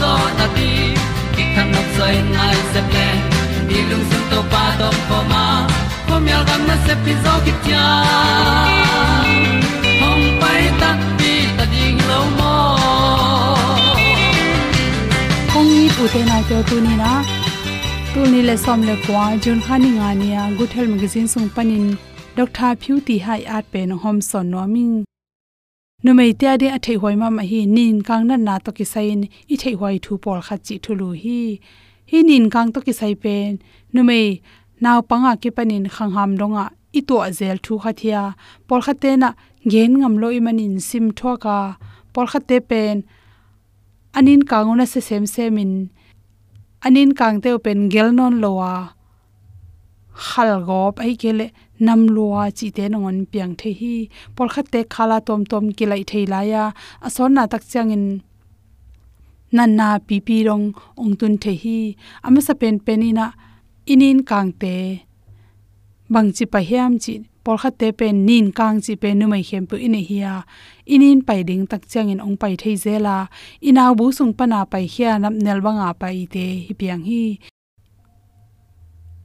zo na ti ki kan nok sai nai se ple ni lung sun to pa to pa ma. Ko myal gam na se pi zo ki tia hom pai ta ti ta ding lo mo kong ni pu te na te tu ni na tu ni le som le kwa jun khani nga nia good health magazine sung panin dr phu ti hai at pe no hom son no ming nu mei te ade a thei hoi ma ma hi nin kang na na to ki sain i thei hoi thu por kha chi thu hi. Hi nin kang to ki sai pen nu mei naw panga ki panin khang ham donga i to azel thu kha thia por kha te na gen ngam lo i manin sim thwa ka. Por kha te pen anin kanguna se sem semin anin kang te pen gel non lowa. Khal gop ai kele nam luwa chi te nongon piang the hi por khat te khala tom tom ki lai thei la ya ason na tak changin nan na pi pi rong ong tun the hi ama sa pen penina inin kang te bang chi pa hiam chi por khat te pen nin kang chi pe nu mai khem pu ine hiya inin pai ding tak changin ong pai thei zela ina bu sung pana pai hiya nap nel banga pai te hi piang hi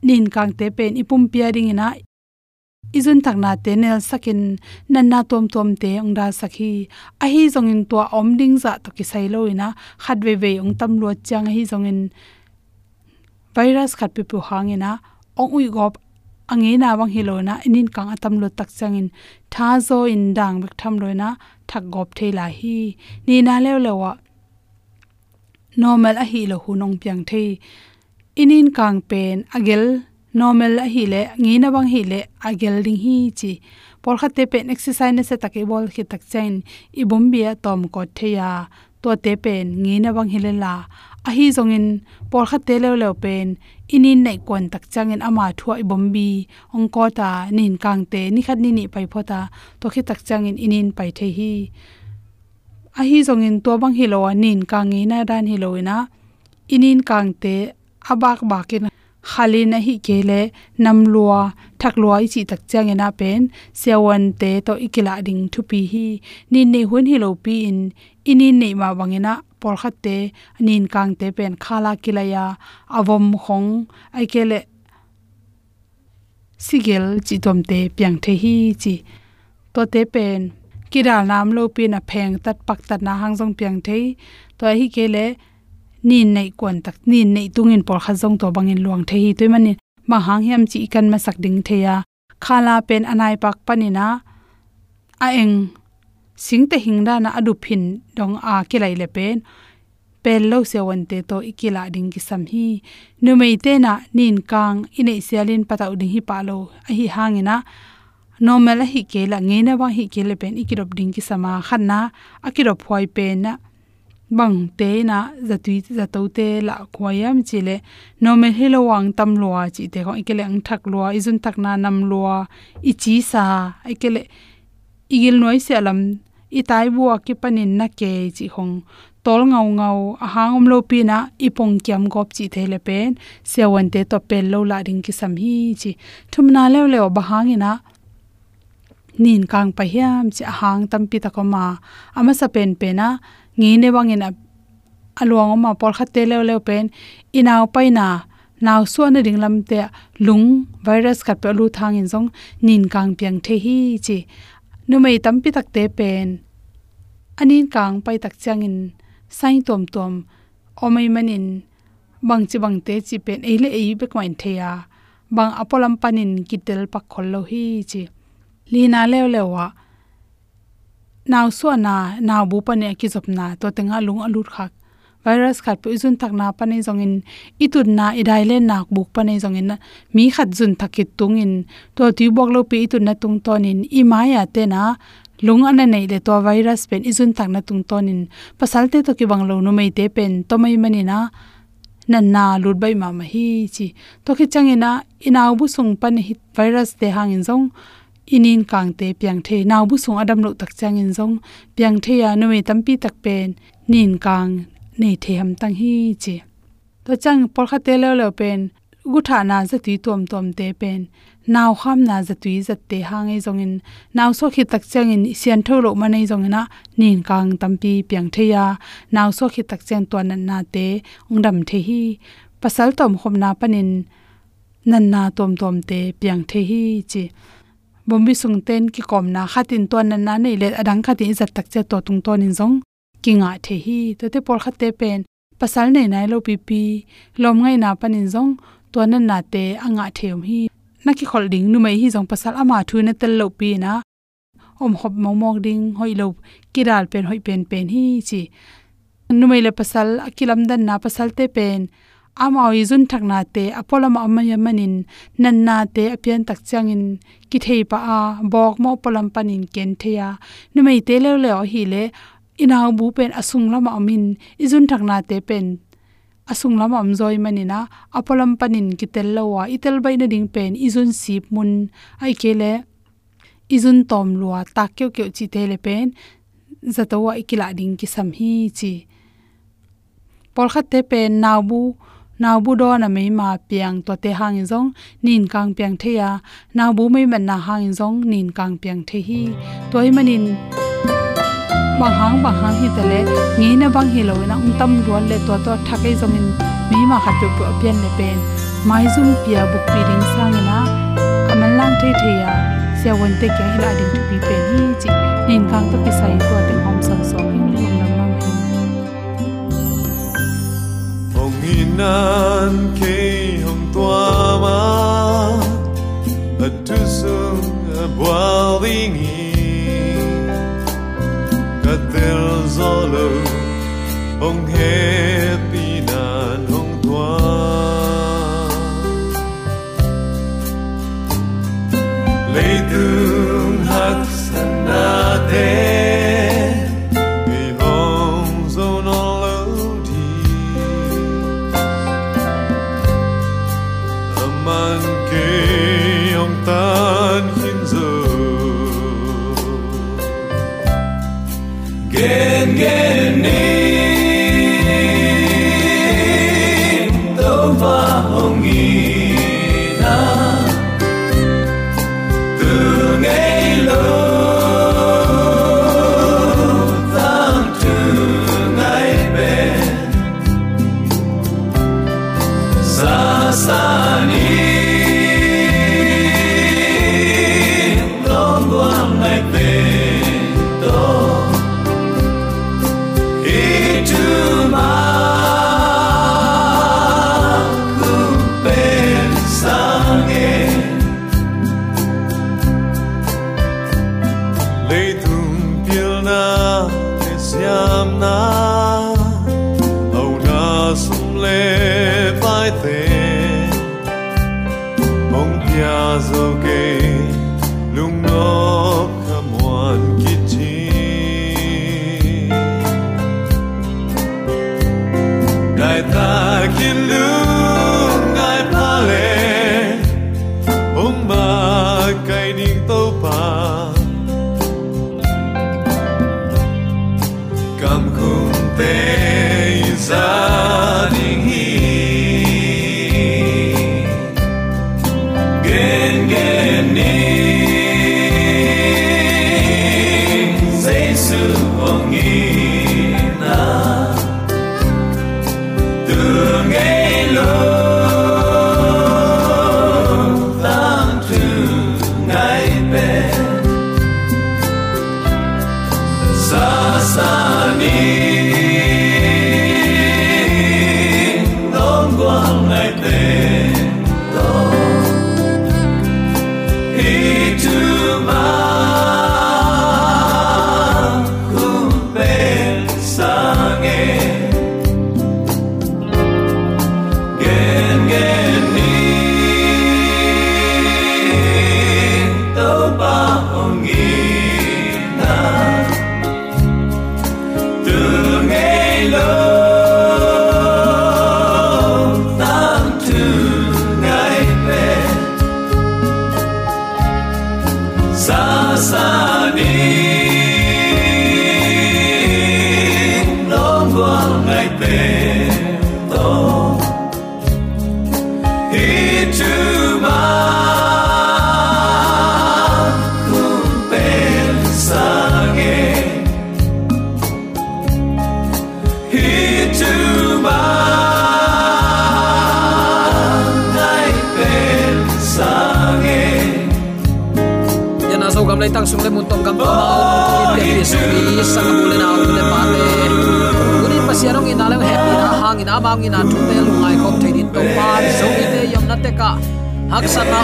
nin kang te pen ipum pia ring ina izun takna te nel sakin nanna tom tom te angra sakhi. A hi zongin to om ding za to ki sai loina khatwe we ong tam lo chang hi zongin virus khat pi pu hangena ong ui gop ange na wang hilona inin kang atam lo tak changin tha zo in dang bek tham loina thak gop thela hi. Ni na lew lewa normal a hi lo hunong piang the. Inin kang pen agel normal a hi le ngi na bang hi le, agel ding hi chi. Por kha te pen exercise ne se take bol khi tak chain. I bom bia tom ko theya to te pen ngi na bang hi le la. A hi zongin por kha te le le pen. Inin nei kon tak changin ama thua i bom bi. Ong ko ta, nin kang te, ni khat ni ni pai phota to khi tak changin inin pai the hi. A hi zongin to bang hi lo nin kang ngi na dan hi lo ina inin kang te abak bakin khali na hi kele nam lua, thak lua i chi tak chang ena pen sewan te to ikila ding thu pi hi. Ni ne hun hi lo pi in, ini ne ma wangena por khat te anin kang te pen khala kilaya avom khong ai kele sigel chi tom te piang the hi chi. To te pen kira nam lo pi na pheng tat pak tat na hang jong piang the to hi kele nin nei kon tak nin nei tungin por kha jong to bangin luang the hi. Toy ma hang hiam chi kan ma sak ding theya khala pen anai pak panina a eng sing te na adu phin dong a kilai le pen. Pen lo se wan te to ikila ding ki sam hi. Nu mei te na nin kang inei sialin patau ding hi pa lo a hi hangina normal hi ke la nge na wa hi ke le pen ikirop ding ki sama. Khanna akirop phoi pen na bang te na zatui zato te la khoyam chile no me helo wang tam lua chi te ko ikele ang thak lua izun tak na nam lua i chi sa ikele igil noi se alam i tai bua ki panin na ke chi hong tol ngau ngau a à hangom lo pi na ipong kyam gop chi thele pen se wan te to pel lo la ring ki sam hi chi thum na le le ba hangina nin kang pa hiam chi à hang tam pi ta ko à ma ama sa pen pe na ngi ne wangin aluang ma por kha te lew lew pen inaw paina naw su na ring lam te lung virus khat pe lu thang in jong nin kang piang the hi chi. Nu mei tam pi tak te pen, anin kang pai tak chang in sai tom tom omai manin, bang chi bang te chi pen, eile ei be kwain theya bang apolam panin kitel pak khol lo hi chi. Lina lew lewa naw so na naw bu pa ne ki jop na, to tenga lung alut khak. Virus khat pu izun thak na pa ne jongin itut na idai le nak buk pa ne jongin mi khat jun thakit tungin to ti bok lo pi itut na tung ton in, i maya te na, lung an nei le to virus pen izun tak na tung ton in. Pasal te to ki bang lo nu mei te pen, to mai mani na, nan na lut bai ma ma hi chi. To ki changena inaw bu sung pan hi virus te hang in jong inin kangte piang the naw bu sung adam lo tak chang in zong. Piang the ya no me tampi tak pen. Nin kang nei the ham tang hi chi. To chang por kha te lo lo pen. Gu tha na za ti tom tom te pen. Naw kham na za tui za te hang ei zong in. Naw so khi tak chang in sian tho lo ma nei zong na nin kang tampi piang the ya. Naw so khi tak chang to nan na te ong dam the hi. Pasal tom khom na panin nan na tom tom te piang the hi chi bombi sung ten ki kom na khatin ton na na nei le adang khatin zat tak che to tung ton in zong. Kinga the hi, to te por khate pen. Pasal nei nai lo pi pi, lom ngai na panin zong. To na na te anga theum hi. Na ki khol ding nu mai hi zong pasal ama thu na tel lo pi na. Om hop mo mok ding, hoi lo kiral pen, hoi pen pen hi chi. Nu mai le pasal akilam dan na pasal te pen amao izun thakna te apolama amaya manin nanna te apian tak changin ki thei pa a bok mo polam panin ken theya. Numei te le le hi le ina bu pen asung lama amin izun thakna te pen asung lama am zoi manina apolam panin ki tel lawa itel bai na ding pen izun sip mun. Ai kele izun tom lua ta kyo kyo chi te le pen zatawa ikila ding ki sam hi chi. Por khat te pen naw bu naw bu do na me ma piang to te hang in zong, nin kang piang the ya. Naw bu mai man na hang in zong, nin kang piang the hi. Toy manin bang hang bang hang hi tale nge na bang hi lo na ung tam ruan le to to thakai zong mi ma khat pu pian le pen. Mai zum pia buk pi ding sang na aman lang the the ya. Sia wan te kya hila ding tu pi pen hi. Chi, nin kang to sai to te hom son hong inan ke hong tua ma a tu sung a boiling ka tel zolo hong happy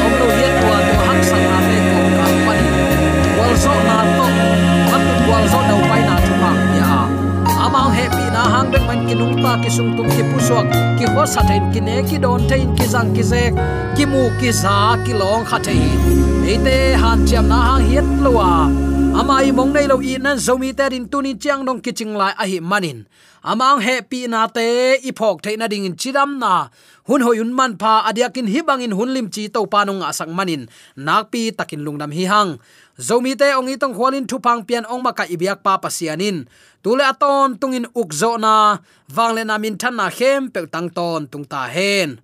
hak lo hiat tua to hak sa na te ko ka wal na to mat wal so dau pai na thu ma ya amang he pi na hang bek man kinung ta ki sung tum ki pusuak ki ho sa thein ki ne ki don thein ki jang ki zek ki mu ki za ki long kha thei eite han chiam na hang hiet ama i mong nei lo i nan zomi te din tunin chiang dong kiching lai a hi manin. Amang happy na te i phok the na ding in chiram na. Hun hoyun man pha adiakin in hun lim chi to panung asang manin. Nakpi takin lungnam hi hang. Zomi te ongi tong khwalin thu pang pian ong ma ka ibyak pa pasianin tule aton tungin ukzo na. Wangle na min than na khem pe tang ton tung ta hen.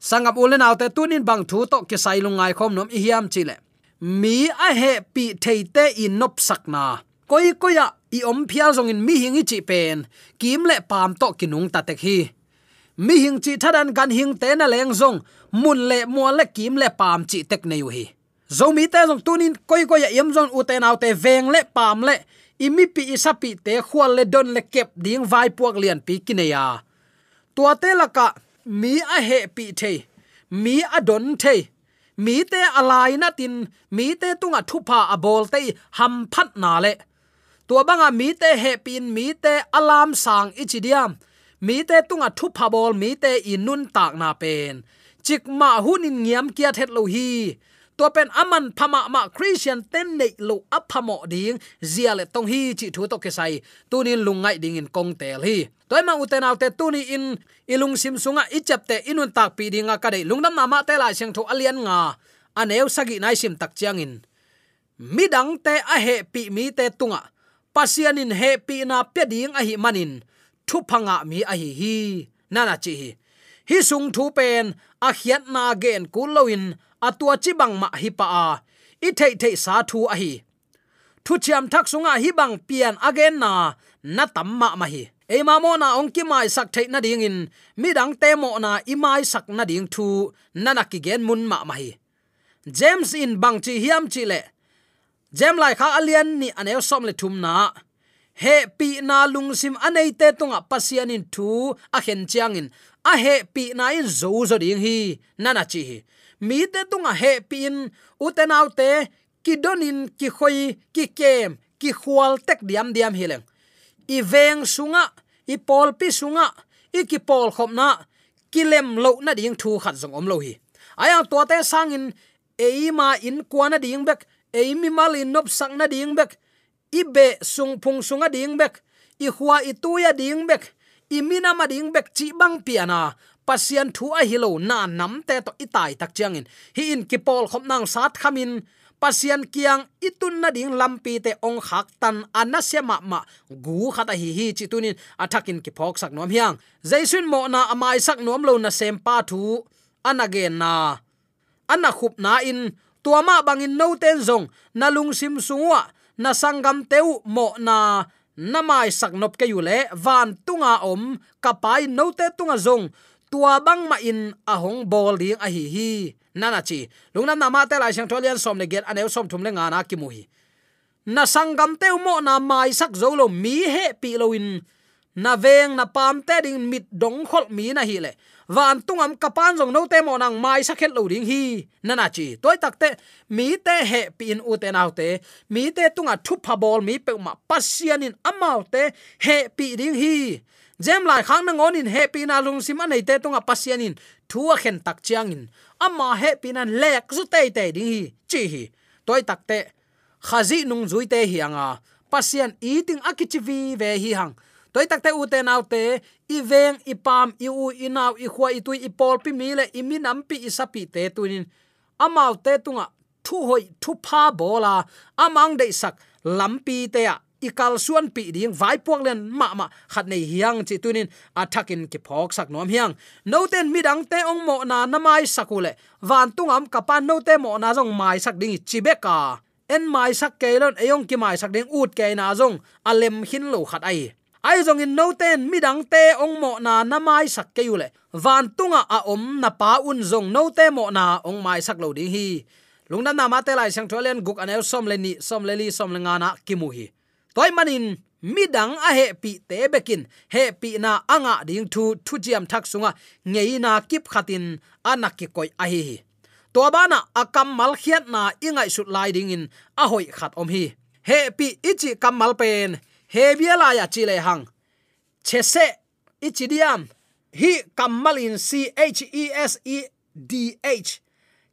Sangap ulen autte tunin bang thu to ke sai lungai khom nom i hiam chile mi a he pi theite in nop sakna koi koya i om phial zong in mi hingi chi pen. Kim le pam to kinung ta tek hi. Mi hing chi thadan gan hing te na leng zong. Mun le mo le kim le pam chi tek nei hi. Zomi te zong tunin koi koya yem zong u te nau te veng le pam le. Imi pi isapi te khwal le don le kep ding vai puak lian pi kineya tua te laka mi a he pi the mi a don the mi te alai na tin, mi te tunga thupa a bol te ham phat na le. Tua banga mi te he pin, mi te alam sang ichidiam mi te tunga thupa bol, mi te inun tak na pen. Chik ma hunin ngiam kia thet lo hi to pen aman phama ma christian ten nei lu aphamo ding. Zia le tong hi chi thu to ke sai. Tunin lungai ding in kong tel hi. Toy ma uten autte tuni in ilung sim sunga ichap te inun tak pi dinga ka dei. Lungnam na ma te la seng tho alian nga. Aneu sagi nai sim tak chiang in. Midang te a he pi mi te tunga. Pasianin he pi na pe ding a hi manin. Thu phanga mi a hi hi. Nana chi hi. Hi sung thu pen a hiat na gen kuloin atua chi bang ma hi pa a. I thei thei sa thu a hi. Thu chiam thak sunga hi bang pian again na na tam ma ma hi. E ma mo na ong ki mai sak thei na ding in. Mi dang te mo na i mai sak na ding thu, na na ki gen mun ma ma hi. James in bang chi hiam chi le. Jem lai kha alian ni anel som le thum na. He pi na lung sim anei te tonga pasian in thu, a hen chiang in. A he pi na in zo zo ding hi nana chi hi mi te tunga he pin uten autte ki donin, ki khoi, ki kem, ki khwal tek diam diam hileng i veng sunga, i pol pi sunga, i ki pol khopna kilem lo na ding thu khat jong om lo hi. Aya to te sangin eima in e kwana ding bek eimi malin nop sang na ding bek, i be sung phung sunga ding bek, i huwa i tuya ding bek, i mina ma ding bek chi bang piana pasian thu a hilo na nam te to itai tak chiang in. Hi in kipol khom nang sat khamin pasian kiang itun na ding lampi te ong khak tan anasya ma ma gu khata hi hi chi tunin athakin ki phok sak nom hiang. Jaisun mo na amai sak nom lo na sem pa thu. Anagen na. Ana khup na in. Tuama bangin no ten zong. Na lung sim sungwa. Na sangam teu mo na namai sak nop ke yule van tunga om. Kapai no te tunga zong tua bang ma in a hong bol ding a hi hi. Nana chi. Lungnam na ma te lai sang tholian som le get aneu som thum le nga na ki mu hi. Na sangam teu mo na mai sak zo lo mi he pi lo in. Na veng na pam te ding mit dong khol mi na hi le. Van tungam kapan jong no te mo nang mai sakhet lo ding hi. Nana chi. Toy tak te mi te he pi in u te nau te. Mi te tunga thu pha bol mi pe ma pasian in amau te he pi ding hi jem lai khang na ngon in happy na lung sim anei te tonga pasian in thua khen tak chiang in ama happy na lek zu te te ding hi, chi hi. Toy tak te, khazi nung zui te hi anga. Pasian eating akichivi ve hi hang. Toy tak te u te nau te, i veng, i pam, i u, i nau, i khwa i tu i pol, pi mi le, i mi nam, pi i sapi te tunin amau te tunga thu hoi, thu pha bola. Amang de sak lampi te a ikal suan pi ding vai puak len ma ma khat nei hiang chi tunin athakin ki phok sak nom hiang. No ten midang te ong mo na namai sakule. Van tungam kapan no te mo na jong mai sak ding chi beka en mai sak kelon eyong ki mai sak ding ut ke na jong alem hin lo khat ai. Ai jong in no ten midang te ong mo na namai sak ke yule. Van tunga a om na pa un jong no te mo na ong mai sak lo ding hi. Lungna na ma te lai sang tholen guk anel som le ni, som le li, som le ngana kimu hi toy manin midang a he pi te bekin. He pi na anga ding thu thu jiam thak sunga. Ngei na kip khatin, anak ki koi a hi to bana akam mal khiat na ingai sut lai ding in, a hoi khat om hi. He pi ichi kamal pen, he biala ya chi le hang. Chese ichi diam. Hi kamal in c h e s e d h.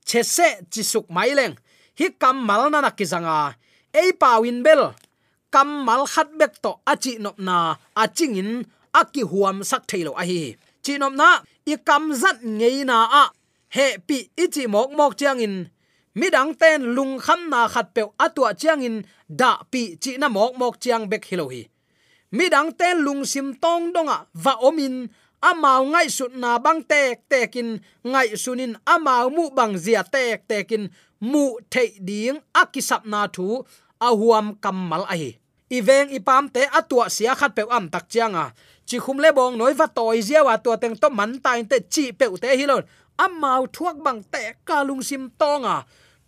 Chese chisuk maileng hi kamal na nakizanga ei pawin bel kamal khat bek to achi nop na achingin aki huam sak thailo a hi. Chi nop na, i kam zat ngei na a. He pi ichi mok mok chiang in. Midang ten lung kham na khat pe atwa chiang in, da pi chi na mok mok chiang bek hilo hi. Midang ten lung sim tong donga, va omin amau ngai sut na bang tek tekin ngai sunin amau mu bang zia tek tekin mu thei ding akisap na thu ahuam kammal a hi. Iveng ipam te atua sia khat pe am tak chianga chi khum le bong noi va toy zia wa tua teng to man ta te chi pe te hi lon. Amau thuak bang te ka lung sim tonga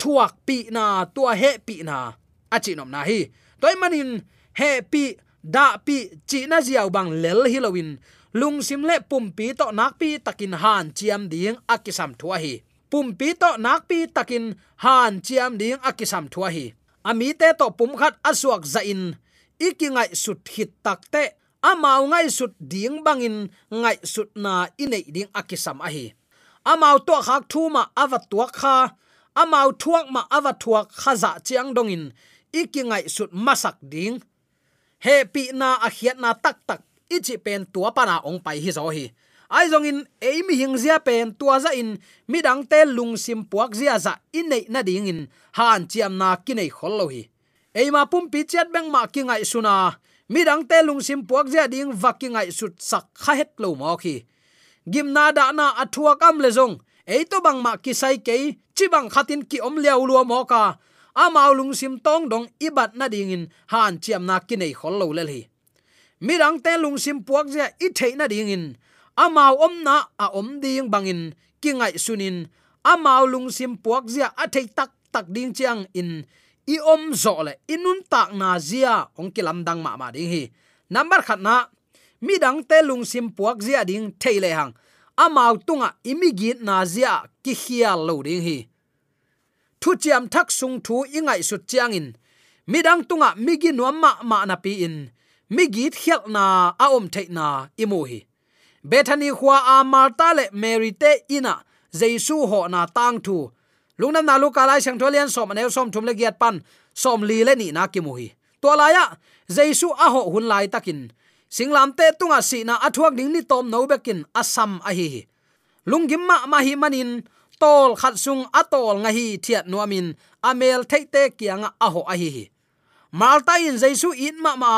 thuak pi na, tua he pi na. Achinom na hi. Toy manin he pi, da pi, chi na ziaw bang lel hilowin lung sim le pum pi to nak pi takin han chiam ding akisam thua hi. Pum pi to nak pi takin han chiam ding akisam thua hi ami te to pum khat asuak za in ikingai sut hit takte amau ngai sut ding bangin, ngai sut na inei ding akisam a hi amau to khak thu ma awat tuak kha. Amau thuak ma awat thuak khaza chiang dongin. Ikingai sut masak ding. He pi na a hiat na tak tak. Ichi pen tua pana ong pai hi zo hi ai zong in eimi hing zia pen, tua za in midang te lung sim puak zia za, in nei na ding in han chiam na kinai khol lo hi. Eima pum pi chat bang ma ki ngai suna midang te lung sim puak zia ding vaki ngai sut sak kha het lo mo khi. Gim na da na athua kam le zong, ei to bang ma ki sai ke chi bang khatin ki om liao lu mo ka amao lung sim tong dong ibat na ding in han chiam na kinai khol lo le hi mirang te lung sim puak zia i theina ding in amau om na a om ding bangin kingai sunin. Amau lung sim puak zia a thei tak tak ding chiang in. I om zo le inun tak na zia. Ong kilam dang ma ma ding hi. Number khat na, mi dang te lung sim puak zia ding thei le hang. Amau tunga imi gi na zia ki hial lo ding hi. Thu chiam thak sung thu ingai su chiang in. Mi dang tunga mi gi nuam ma ma na pi in. Mi migit khial na a om thei na imu hi bethany khwa a marta le mary te ina jesu ho na tang thu. Lungnam na lu kalai sang tholian som ne som thum le giat pan, som li le ni na ki mu hi. To la ya jesu a ho hun lai takin singlam te tunga si na athuak ding ni tom no bekin asam a hi lungim ma ma hi manin tol khat sung atol nga hi thiat nuamin amel theite kianga a ho a hi malta in jesu in ma ma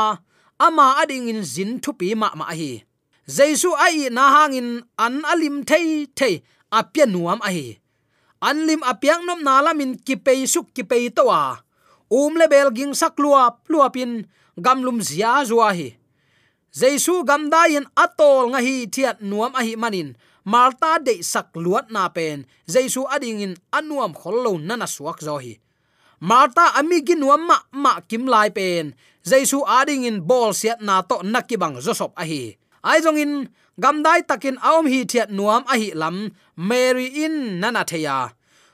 ama ading in zin thupi ma ma hi jesu ai na hangin an alim thei thei apia nuam a hi anlim apiang nom na lamin ki pei suk ki pei to wa um le bel ging sak lua lua pin gamlum zia zuwa hi. Jesu gamda in atol nga hi thiat nuam a hi manin. Malta de sak luat na pen. Jesu adingin anuam khollo nana suak zo hi. Marta ami gi nuam ma ma kim lai pen. Jesu adingin bol siat na to nakibang josop a hi ai jong in gamdai takin aom hi thiat nuam a hi lam, mary in nana theya.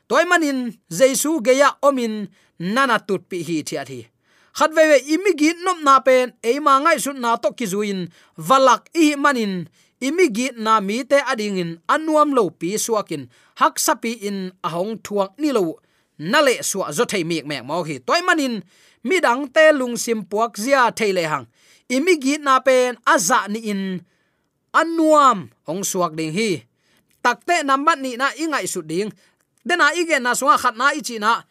Toy manin jesu geya omin nana tut pi hi thia thi khat ve ve imi gi nom na pen e ma ngai su na to ki zuin valak i manin imi gi na mi te ading in anuam lo pi suakin hak sapi in ahong thuak ni lo, na le suwa zo thei mek mek mo hi. Toy manin mi dang te lung sim puak zia thei le hang imi gi na pen aza ni in. Anuam ong suak ding hi. Takte number ni na ingai su ding. Dena igen na suwa khat na ichi na.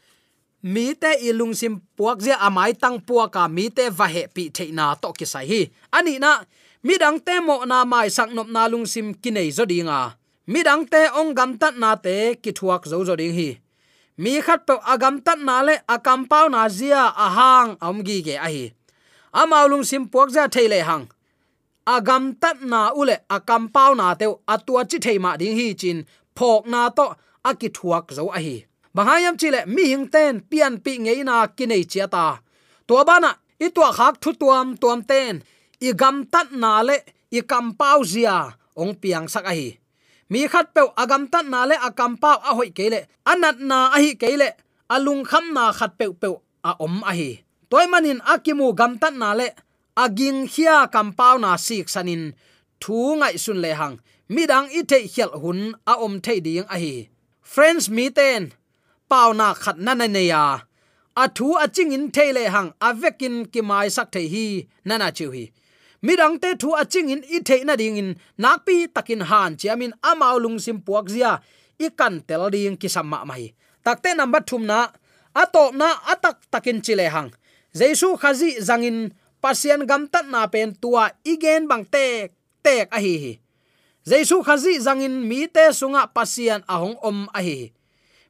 Mi te ilung sim puak je amai tang puak ka mi te va he pi the na to ki sai hi. Ani na, mi dang te mo na mai sak nop na lung sim kinai zo dinga mi dang te ong gam tat na te ki thuak zo zo ding hi. Mi khat pe agam tat na le akam pau na zia ahang om gi ge a hi amaulung sim puak za theile hang. Agam tat na ule akam pau na te atua chi theima ding hi chin phok na to aki thuak zo a hi. Bahayam chile mi hing ten pian pi ngei na kinai chiata to bana i to khak thu tuam tuam ten, i gam tat na le i kam pau zia, ong piang sak a hi. Mi khat pe agam tat na le akam pau a hoi kele anat na a hi kele alung kham na khat pe pe a om a hi toy manin akimu gamtat na le aging hia kam na sik sanin thu ngai sun le hang midang i te hial hun a om the ding a hi friends mi ten pau na khat na na ne ya a thu a ching in the le hang a vekin ki mai sak the hi na na chu hi. Midang te thu a ching in i the na ding in nak pi takin han chiamin amao lung sim puak zia i kan tel ding ki samma mai. Takte number thum na, atop na atak takin chile hang jesu khazi zangin pasien gam tat na pen tua igen bang tek tek a hi hi. Jesu khazi zangin mi te sunga pasien ahong om a hi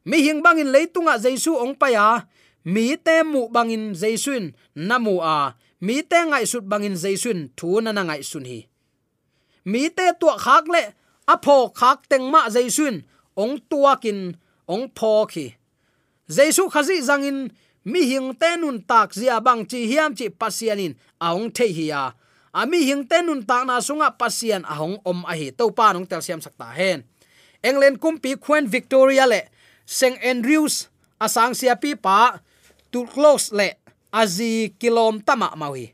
mi hing bangin leitunga jesu ong pa ya, mi te mu bangin jesuin namu a, mi te ngai sut bangin jesuin thu na na ngai sun hi. Mi te tua khak le, a pho khak teng ma jesuin ong tua kin ong pho khi. Jesu khazi zangin mi hing tenun tak zia bang chi hiam chi pasianin aung the hi ya ami hing tenun tak na sunga pasian ahong om a hi. To pa nong tel siam sakta hen. England kumpi khuen victoria le. St andrews asang sia pi pa, tu close le. Azi kilom tama mawi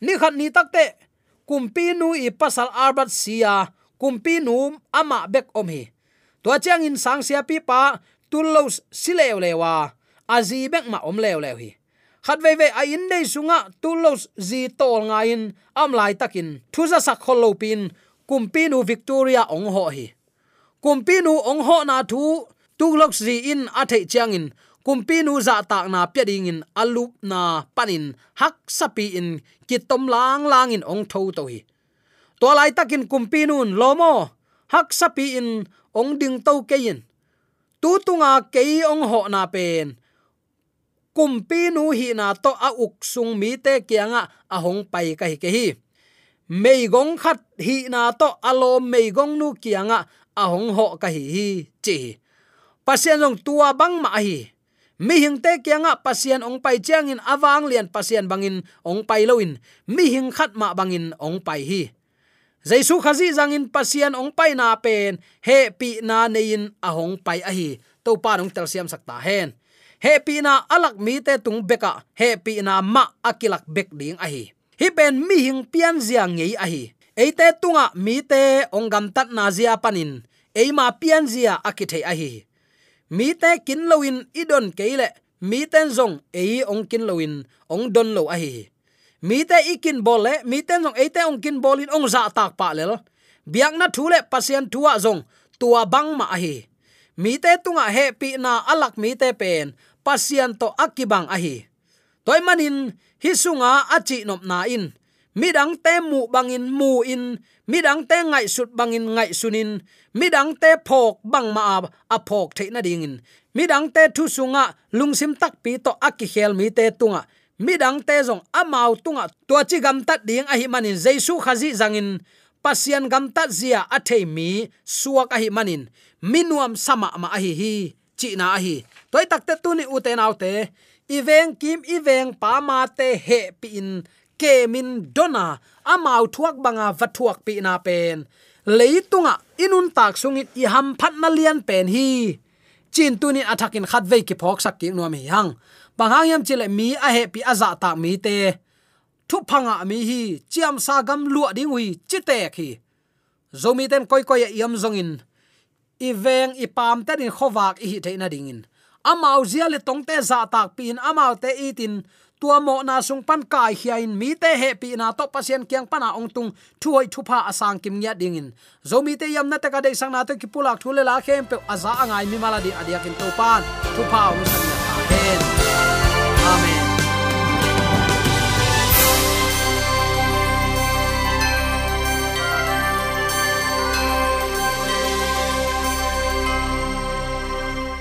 ni khat ni takte kumpi nu i pasal arbat sia kumpi nu ama bek om hi. To chang in sang sia pi pa tullos silew lewa azi bek ma om lew lew hi. Khat ve ve a in dei sunga tullos zi tol nga in, am lai takin. Thuza sak kholo pin kumpi nu victoria ong ho hi. Kumpi nu ong ho na thu tullos zi in a thei chiang in. Kumpi nu za tak na pya ding in alup na panin hak sapi in kitom lang lang in ong tho to hi. To lai takin kumpi nun lomo hak sapi in, ong ding to ke in. Tu tunga ke ong ho na pen kumpi nu hi na to a uk sung mi te kianga a hong pai ka hi ke hi. Mei gong khat hi na to alo mei gong nu kianga a hong ho ka hi hi chi pasien long tua bang ma hi. Mi hing te kianga pasien ong pai chiang in awang lian pasien bangin ong pai loin mi hing khat ma bangin ong pai hi. Jaisu khazi zangin pasien ong pai na pen. He pi na nein ahong pai a hi. To pa nong tel siam sakta hen he pi na alak mi te tung beka. He pi na ma akilak bek ding a hi hi pen mi hing pian zia ngei a hi eite tunga mi te onggam tat na zia panin. Eima pian zia akithei a hi mi te kin loin idon keile. Mi ten zong ei ong kin loin ong don lo a hi mi te ikin bol le. Mi ten zong eite ong kin bolin ong za tak pa le biak na thule pasien tua zong. Tua bang ma a hi mi te tunga he pi na alak mi te pen pasien to akibang ahi. Toy manin hi sunga achi nop na in. Midang te mu bangin mu in. Midang te ngai sut bangin ngai sunin. Midang te phok bang ma a phok the na ding in. Midang te thu sunga lungsim tak pi to aki khel mi te tunga. Midang te zong amau tunga to chi gam tat ding a hi manin. Jaisu khazi zangin. Pasian gam tat zia a thei mi suak a hi manin. Minuam sama ma a hi hi chi na hi. Toy takte tu ni uten autte iveng kim iveng pa ma te he pi in. Kemin dona amau thuak banga vathuak pi na pen. Leitunga inun tak sungit, i ham phat na lian pen hi. Chin tunin athakin khat ve ki phok sak ki no mi hang. Banghang yam chile mi a he pi aza ta mi te. Thu phanga mi hi, chiam sa gam lua ding hui chi te khi zomi ten koi koi yam zongin i veng i pam te din khowak i hi the na dingin amau zia le tong te za tak pin amau te itin tua mo na sung pan kai hiain mi te he pi na to pasien kyang pana ong tung thuai thupa asang kim nya dingin zomi te yam na ta ka dei sang na to ki pulak thule la khem pe aza angai mi mala di adia kin to pan thupa ong sang ya hen